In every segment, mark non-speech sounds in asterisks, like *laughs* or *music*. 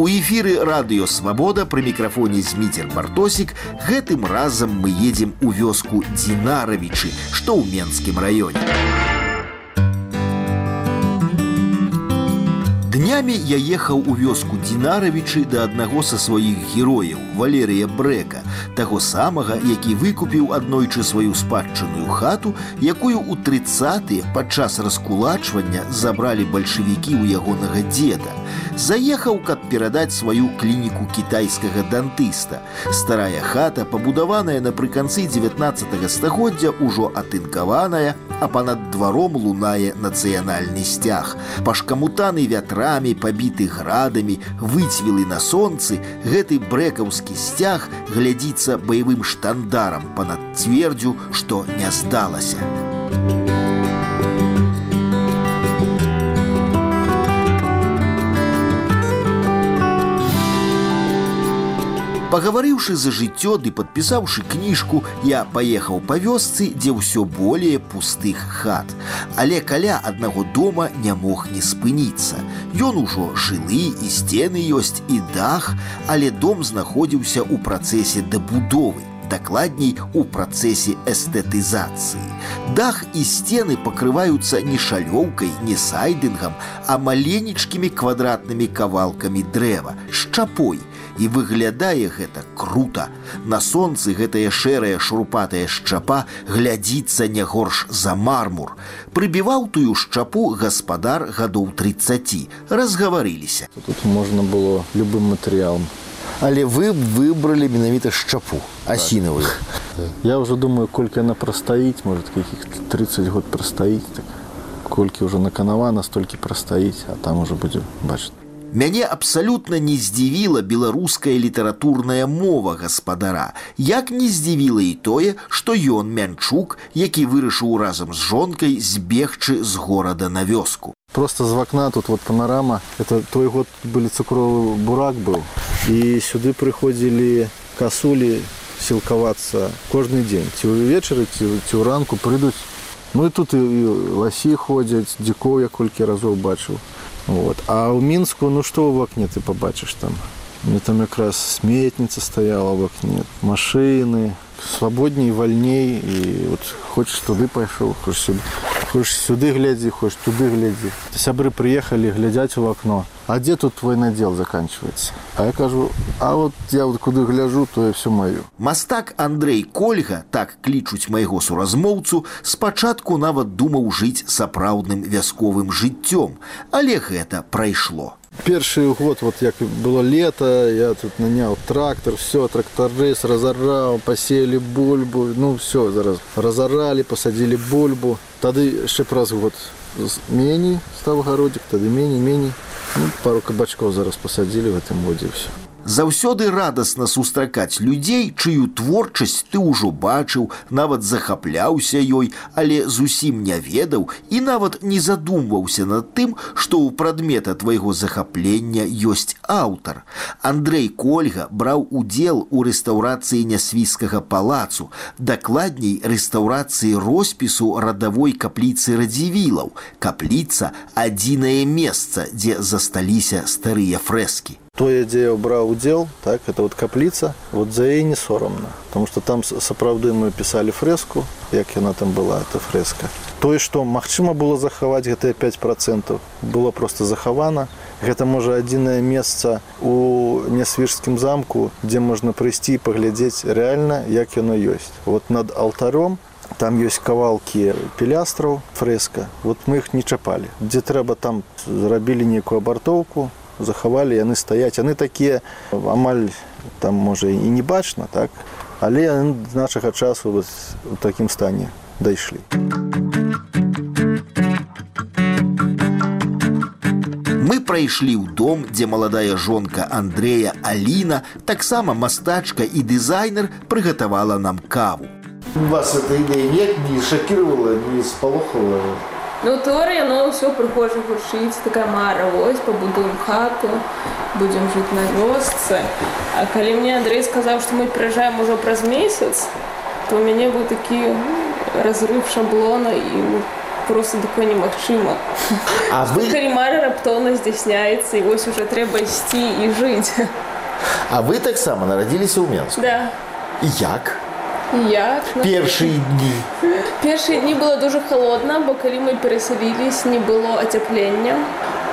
У эфіры радыёвабода пры мікрафоне зміцер бартосік гэтым разам мы едзем у вёску дзінаравічы, што ў менскім раёне. Днямі я ехаў у вёску Дзінаравічы да аднаго са сваіх герояў Валерыя Брэка, таго самага, які выкупіў аднойчы сваю спадчынную хату, якую ў трыццатыя падчас раскулачвання забралі бальшавікі ў ягонага дзеда. Заехаў, каб перадаць сваю клініку кітайскага дантыста. Старая хата, пабудаваная напрыканцы 19 стагоддзя, ужо атынкаваная, а панад дваром лунае нацыянальны сцяг. Пашкамутаны вятра ветрамі пабіты градамі выцвілы на сонцы гэты брэкаўскі сцяг глядзіцца баявым штандарам панад цвердзю што не здалася Пагаварыўшы за жыццё ды падпісаўшы кніжку, я паехаў па вёсцы, дзе ўсё более пустых хат. Але каля аднаго дома не мог не спыніцца. Ён ужо жылы і сцены ёсць і дах, але дом знаходзіўся ў працэсе дабудовы дакладней у працэсе эстэтызацыі. Дах і сцены пакрываюцца не шалёўкай, не сайдынгам, а маленечкімі квадратнымі кавалкамі дрэва, шчапой, і выглядае гэта круто. На сонцы гэтая шэрая шурупатая шчапа глядзіцца не горш за мармур. Прыбіваў тую шчапу гаспадар гадоў 30. разгаварыліся. Тут можна было любым матэрыялам. Але вы выбралі менавіта шчапу асінавую. Так. Я ўжо думаю, колькі яна прастаіць, может каких 30 год прастаіць, так колькі ўжо наканавана, столькі прастаіць, а там уже будзе бачыць. Мяне абсалютна не здзівіла беларуская літаратурная мова гаспадара, як не здзівіла і тое, што ён мянчук, які вырашыў разам з жонкай збегчы з горада на вёску. Просто з вакна тут вот панарама это той год былі цукровы бурак быў і сюды прыходзілі касулі сілкавацца кожны дзень ці ўвечары ці, ці ў ранку прыйдуць Ну і тут і ласі ходзяць дзікоў я колькі разоў бачыў Вот. А ў мінску ну што ў вакне ты пабачыш там мне там якраз сметніца стаяла в акне машины свабодней вальней і вот хочаш туды пайшоў хоч сюды хоч сюды глядзі хоч туды глядзі сябры прыехалі глядзяць у акно а дзе тут твой надзел заканчивается а я кажу а вот я вот куды гляжу то я все маю мастак Андрей кольга так клічуць майго суразмоўцу спачатку нават думаў жыць сапраўдным вясковым жыццём але гэта прайшло першы год вот як было лето я тут нанял трактор все тракторыс разораў посеяли бульбу ну все зараз разорали посадили бульбу тады яшчэ праз год меней стаў гародзік тады меней меней ну, пару кабачков зараз посадили в этом годзе все Заўсёды радасна сустракаць людзей, чыю творчасць ты ўжо бачыў, нават захапляўся ёй, але зусім не ведаў і нават не задумваўся над тым, што ў прадмета твайго захаплення ёсць аўтар. Андрей Кольга браў удзел у рэстаўрацыі нясвійскага палацу, дакладней рэстаўрацыі роспісу радавой капліцы радзівілаў. Капліца адзінае месца, дзе засталіся старыя фрэскі тое дзе я браў удзел так это вот капліца вот за яе не сорамна потому что там сапраўды мы пісалі фрэску як яна там была эта фрэска тое што магчыма было захаваць гэтыя 5 процентов было просто захавана гэта можа адзінае месца у нясвіжскім замку дзе можна прыйсці і паглядзець рэальна як яно ёсць вот над алтаром там ёсць кавалкі пілястраў фрэска вот мы іх не чапалі дзе трэба там зрабілі нейкую абартоўку захавалі яны стаяць яны такія амаль там можа і не бачна так але з нашага часу вот, у такім стане дайшлі мы прайшлі ў дом дзе маладая жонка андрея аліна таксама мастачка і дызайнер прыгатавала нам каву вас эта ідэя нет не шакіравала не спалохала Ну, теорія, ну, все прихоже гуршить, така мара, ось, побудуємо хату, будемо жити на вёсцы. А коли мені Андрей сказав, що ми приїжджаємо уже праз місяць, то у мене був такий розрив шаблона, і просто такое немагчыма А вы калімары раптоўна здзяйсняецца і вось уже трэба ісці і жыць а вы таксама нарадзіліся ў Менску да як як першыя дні Першыя дні было дуже холодна, бо калі мы перасялілись, не было ацяплення.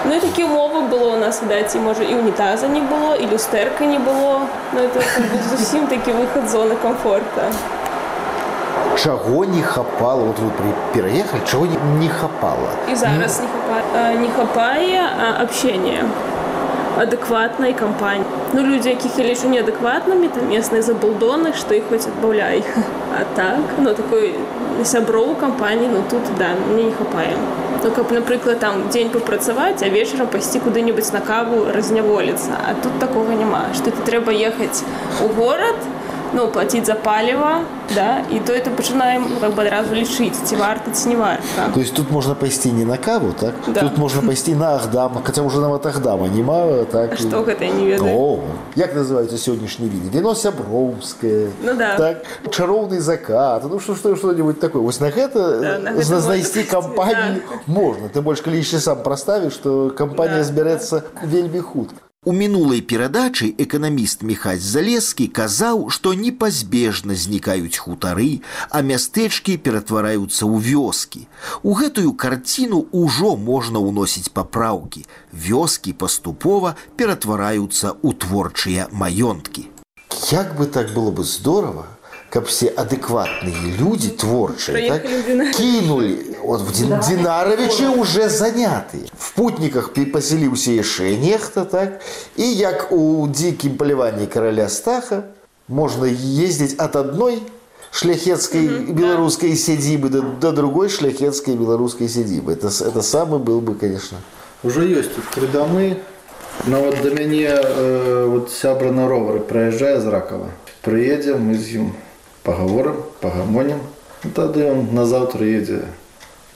Ну і такі умовы было у нас відаць, і можа і унітаза не было, і люстэрка не было. Ну это как бы, зусім такі выхад з зоны комфорта. чаго не хапала вот вы при- пераехалі чаго не, не хапала І зараз не хапае, а, не хапае а, общения адэкватнай кампаніі. Ну людзі, якіх я лічу неадэкватнымі, там местныя забулдоны, што іх хоць адбаўляй. *laughs* А так, ну такой сяброў кампаніі, ну тут да, мне не хапае. Ну, каб, напрыклад, там дзень папрацаваць, а вечарам пайсці куды-небудзь на каву разняволіцца. А тут такога няма, што ты трэба ехаць у горад, ну, плаціць за паліва, да, і то это пачынаем ну, как бы адразу лічыць, ці варта, ці не варта. то есть тут можна пайсці не на каву так Да. тут можна пайсці на ахдам хаця уже нават ахдама няма так А што гэта я не ведаю. О, як называюцца сённяшнія віды віно сяброўскае Ну да. так чароўны закат ну что что что-нибудь такое вось на гэта Да, на э, гэта зна- можна знайсці пайсці, кампанію можна ты больш калі яшчэ сам праставіш што кампанія Да, збярэцца вельмі хутка У мінулай перадачы эканаміст Міхась Залескі казаў, што непазбежна знікаюць хутары, а мястэчкі ператвараюцца ў вёскі. У гэтую карціну ўжо можна ўносіць папраўкі. Вёскі паступова ператвараюцца ў творчыя маёнткі. Як бы так было бы здорово, каб все адэкватныя людзі творчыя так, Прыехалі ў Динар- кінулі вот в Дин- Динаровичы уже заняты в путніках пі- пасяліўся яшчэ нехта так і як у дзікім паляванні караля стаха можна ездзіць ад адной шляхецкай беларускай сядзібы да, да другой шляхецкай беларускай сядзібы это, с- это самы был бы конечно Уже ёсць тут тры дамы. Ну вот да мяне э, вот сябра на ровары праязджае з ракава. Прыедзе, мы з ім пагаворым, пагамонім. Ну, Тады ён назаўтра едзе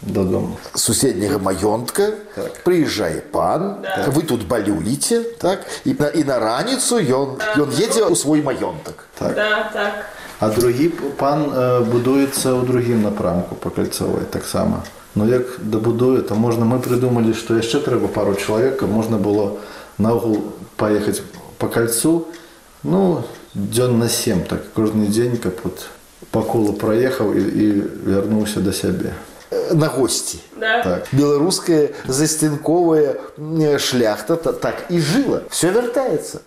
дадому. суседняга маёнтка Так. прыязджае пан вы тут балюеце так і на, і на раніцу ён ён едзе ў свой маёнтак Так. Да, так. А другі пан э, будуецца ў другім напрамку па кальцавой таксама. Ну як дабудуе, то можна мы прыдумалі, што яшчэ трэба пару чалавек, каб можна было наогул паехаць па кальцу ну дзён на 7 так кожны дзень каб вот па колу праехаў і, і вярнуўся да сябе. Э, на госці Да. Так. беларуская засцянковая м, шляхта та- так і жыла все вяртаецца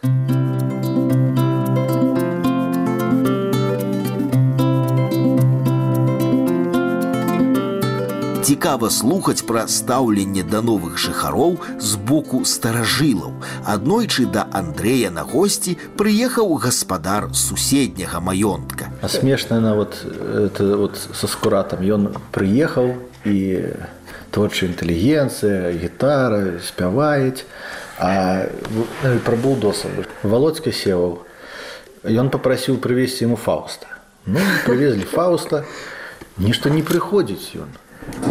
Цікава слухаць пра стаўленне да новых жыхароў з боку старажылаў. Аднойчы да Андрэя на госці прыехаў гаспадар суседняга маёнтка. А смешна на вот это вот со скуратам ён прыехаў і творчая інтэлігенцыя гітара спяваюць а ну, і пра булдоса володька севаў ён попрасіў прывесці ему фауста ну привезли фауста нешта не прыходзіць ён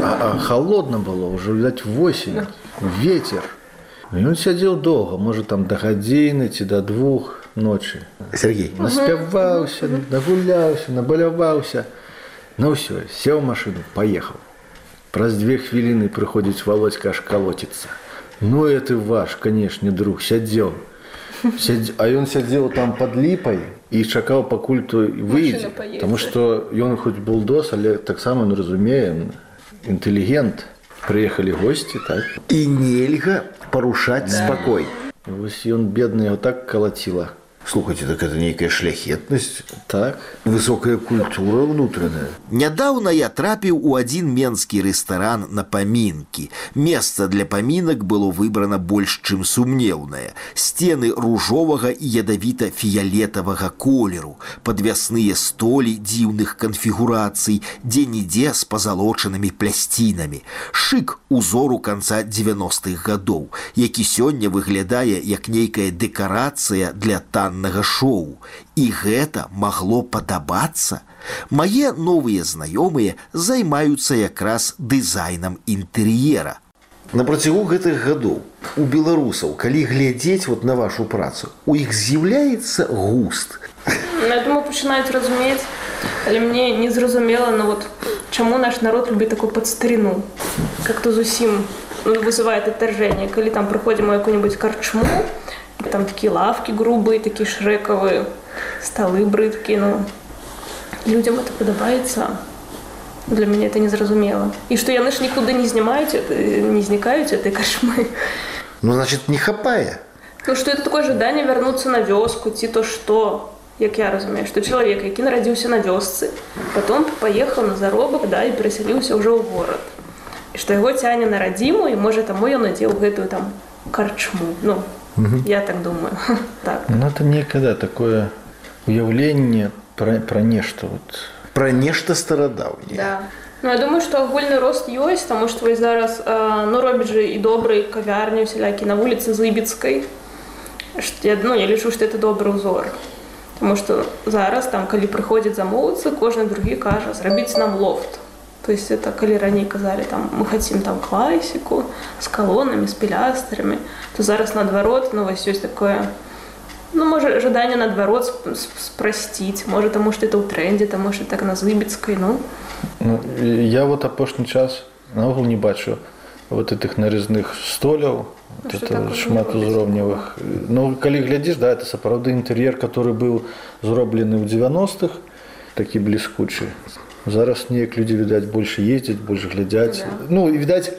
а, а холодно было уже відаць восень ветер ён сядзеў доўга можа там да гадзіны ці да двух ночы Сергей наспяваўся нагуляўся набаляваўся ну ўсё сеў у машину паехаў праз две хвіліны прыходзіць володька аж калоціцца ну это ваш канешне друг сядзеў Сядз... а ён сядзеў там под ліпай і чакаў пакуль той выйдзе паедзе. Таму што ён хоць булдос але таксама ну разумеем інтэлігент прыехалі госці так і нельга парушаць спакой. вось ён бедны яго так калаціла Слухайте, так это нейкая шляхетнасць, так высокая культура ўнутраная. Нядаўна я трапіў у адзін менскі рэстаран на памінкі. Месца для памінак было выбрана больш чым сумнеўнае. Сцены ружовага і ядавіта-фіялетавага колеру, падвясныя столі дзіўных канфігурацый, дзе-нідзе з пазалочанымі плясцінамі. Шык узору канца 90-х гадоў, які сёння выглядае як нейкая дэкарацыя для таннага шоу. І гэта магло падабацца. Мае новыя знаёмыя займаюцца якраз дызайнам інтэр'ера. На працягу гэтых гадоў у беларусаў, калі глядзець вот на вашу працу, у іх з'яўляецца густ. Ну, Я думаю, пачынаюць разумець, але мне не зразумела, ну вот чаму наш народ любіць такую падстарину как-то зусім ну, вызывает отторжение калі там прыходзім у якую-нибудь карчму там такие лавки грубые такие шрэкавыя столы брыдкі ну людям это падабаецца для мяне это незразумела і што яны ж нікуды не знімаюць не знікаюць этой кашмы ну значит не хапае ну что это такое жаданне вярнуцца на вёску ці то что як я разумею что чалавек які нарадзіўся на вёсцы потом поехал на заробак да і перасяліўся ўжо ў горад і што яго цяне на радзіму і можа таму ён надзеў гэтую там карчму ну угу. я так думаю *laughs* так. ну это некогда такое уяўленне про, про нешта вот про нешта старадаўне да. Ну, я думаю что агульны рост ёсць тому что вы зараз э, ну робіць жа і добрый кавярню сялякі на вуліцы зыбіцкай я ну я лічу что это добрый узор Таму што зараз там калі прыходзіць замоўцы кожны другі кажа зрабіць нам лофт то есть это калі раней казалі там мы хацім там класіку з калонамі з пілястарамі то зараз наадварот ну вось ёсць такое ну можа жаданне наадварот спрасціць можа таму што это ў трендзе таму што так на зыбіцкай ну. ну я вот апошні час наогул не бачу вот этих нарезных столяў это шмат узроўневых Ну калі глядзіш да это сапраўды інтэр'ер который быў зроблены ў 90-х такі бліскучы зараз неяк людзі відаць больше ездзяць больш глядзяць да. ну і відаць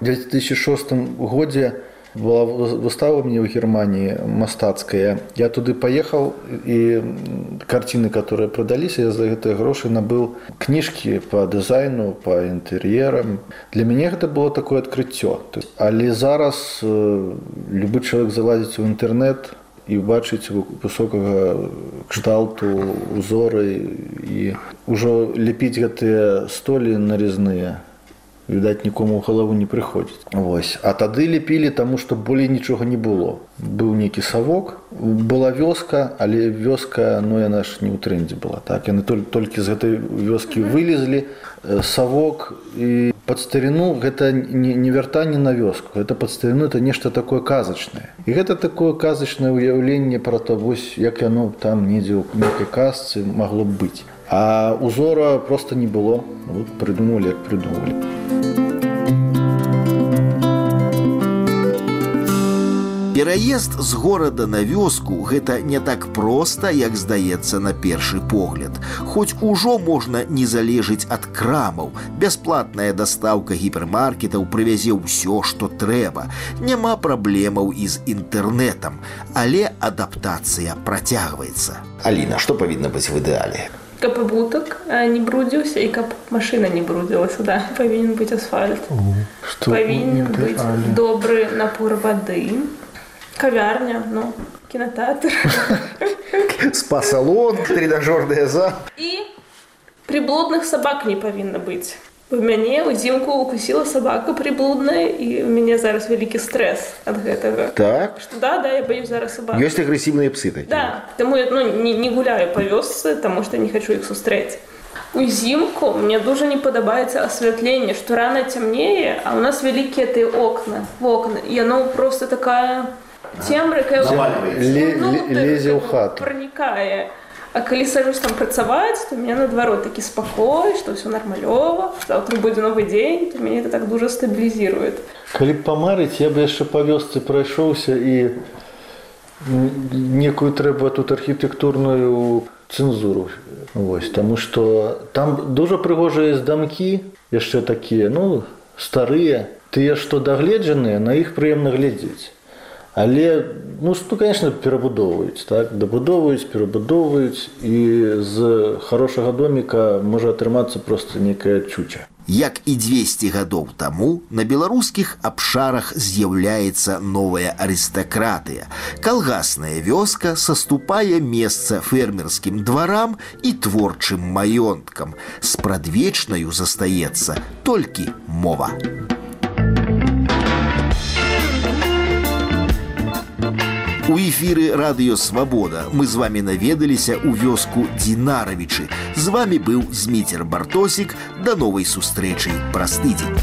2006 годзе у была выстава мне ў германії мастацкая я туды паехаў і карціны которые прадаліся я за гэтыя грошы набыў кніжкі по дызайну по інтэр'ерам для мяне гэта было такое адкрыццё але зараз любы чалавек залазіць у інтэрнет і бачыць высокага кшталту узоры і ўжо ляпіць гэтыя столі нарізныя відаць нікому ў галаву не прыходзіць Вось а тады лепілі таму што болей нічога не было быў нейкі савок была вёска але вёска ну яна ж не ў трендзе была так яны толь, толькі з гэтай вёскі вылезлі савок і пад старіну гэта не, не вяртанне на вёску это пад старіну это нешта такое казачнае і гэта такое казачнае ўяўленне пра то вось як яно там недзе ў нейкай казцы магло б быць а узора просто не было вот прыдумалі як прыдумалі Пераезд з горада на вёску гэта не так проста, як здаецца на першы погляд. Хоць ужо можна не залежыць ад крамаў. Бясплатная дастаўка гіпермаркетаў прывязе ўсё, што трэба. Няма праблемаў і з інтэрнетам, але адаптацыя працягваецца. Аліна, што павінна быць в ідэале? каб абутак не брудзіўся і каб машына не брудзілася да павінен быць асфальт павінен быць добры напор вады кавярня ну кінотэатр спа-салон тренажорная за і приблудных сабак не павінна быць у мяне ўзімку укусіла сабака прыблудная і у мяне зараз вялікі стрэс ад гэтага так что да да я баюсь зараз сабак ёсць агрэсіўныя псы такі. да таму я ну, не, не гуляю па вёсцы таму што не хочу іх сустрэць узімку мне дуже не падабаецца асвятленне што рана цямнее а у нас вялікія ты окна вокна яно просто такая цемра ну, лезе ў хату пранікае а А калі сажусь там працаваць, то мне наадварот такі спакой, што ўсё нармалёва, заўтра будзе новы дзень, то мяне это так дужа стабілізірует. Калі б памарыць, я бы яшчэ па вёсцы прайшоўся і некую трэба тут архітэктурную цэнзуру Вось, Таму што там дужа прыгожыя здамкі яшчэ такія ну старыя, тыя, што дагледжаныя, на іх прыемна глядзець. Але ну что конечно перабудоўваюць так дабудоўваюць перабудоўваюць і з хорошага доміка можа атрымацца просто некая чуча Як і 200 гадоў таму на беларускіх абшарах з'яўляецца новая арыстакратыя. Калгасная вёска саступае месца фермерскім дварам і творчым маёнткам. Спрадвечнаю застаецца толькі мова. У эфіры радыёвабода мы з вами наведаліся ў вёску Дзінаравічы. З вами быў зміцер бартосік да новай сустрэчы праз тыдзень.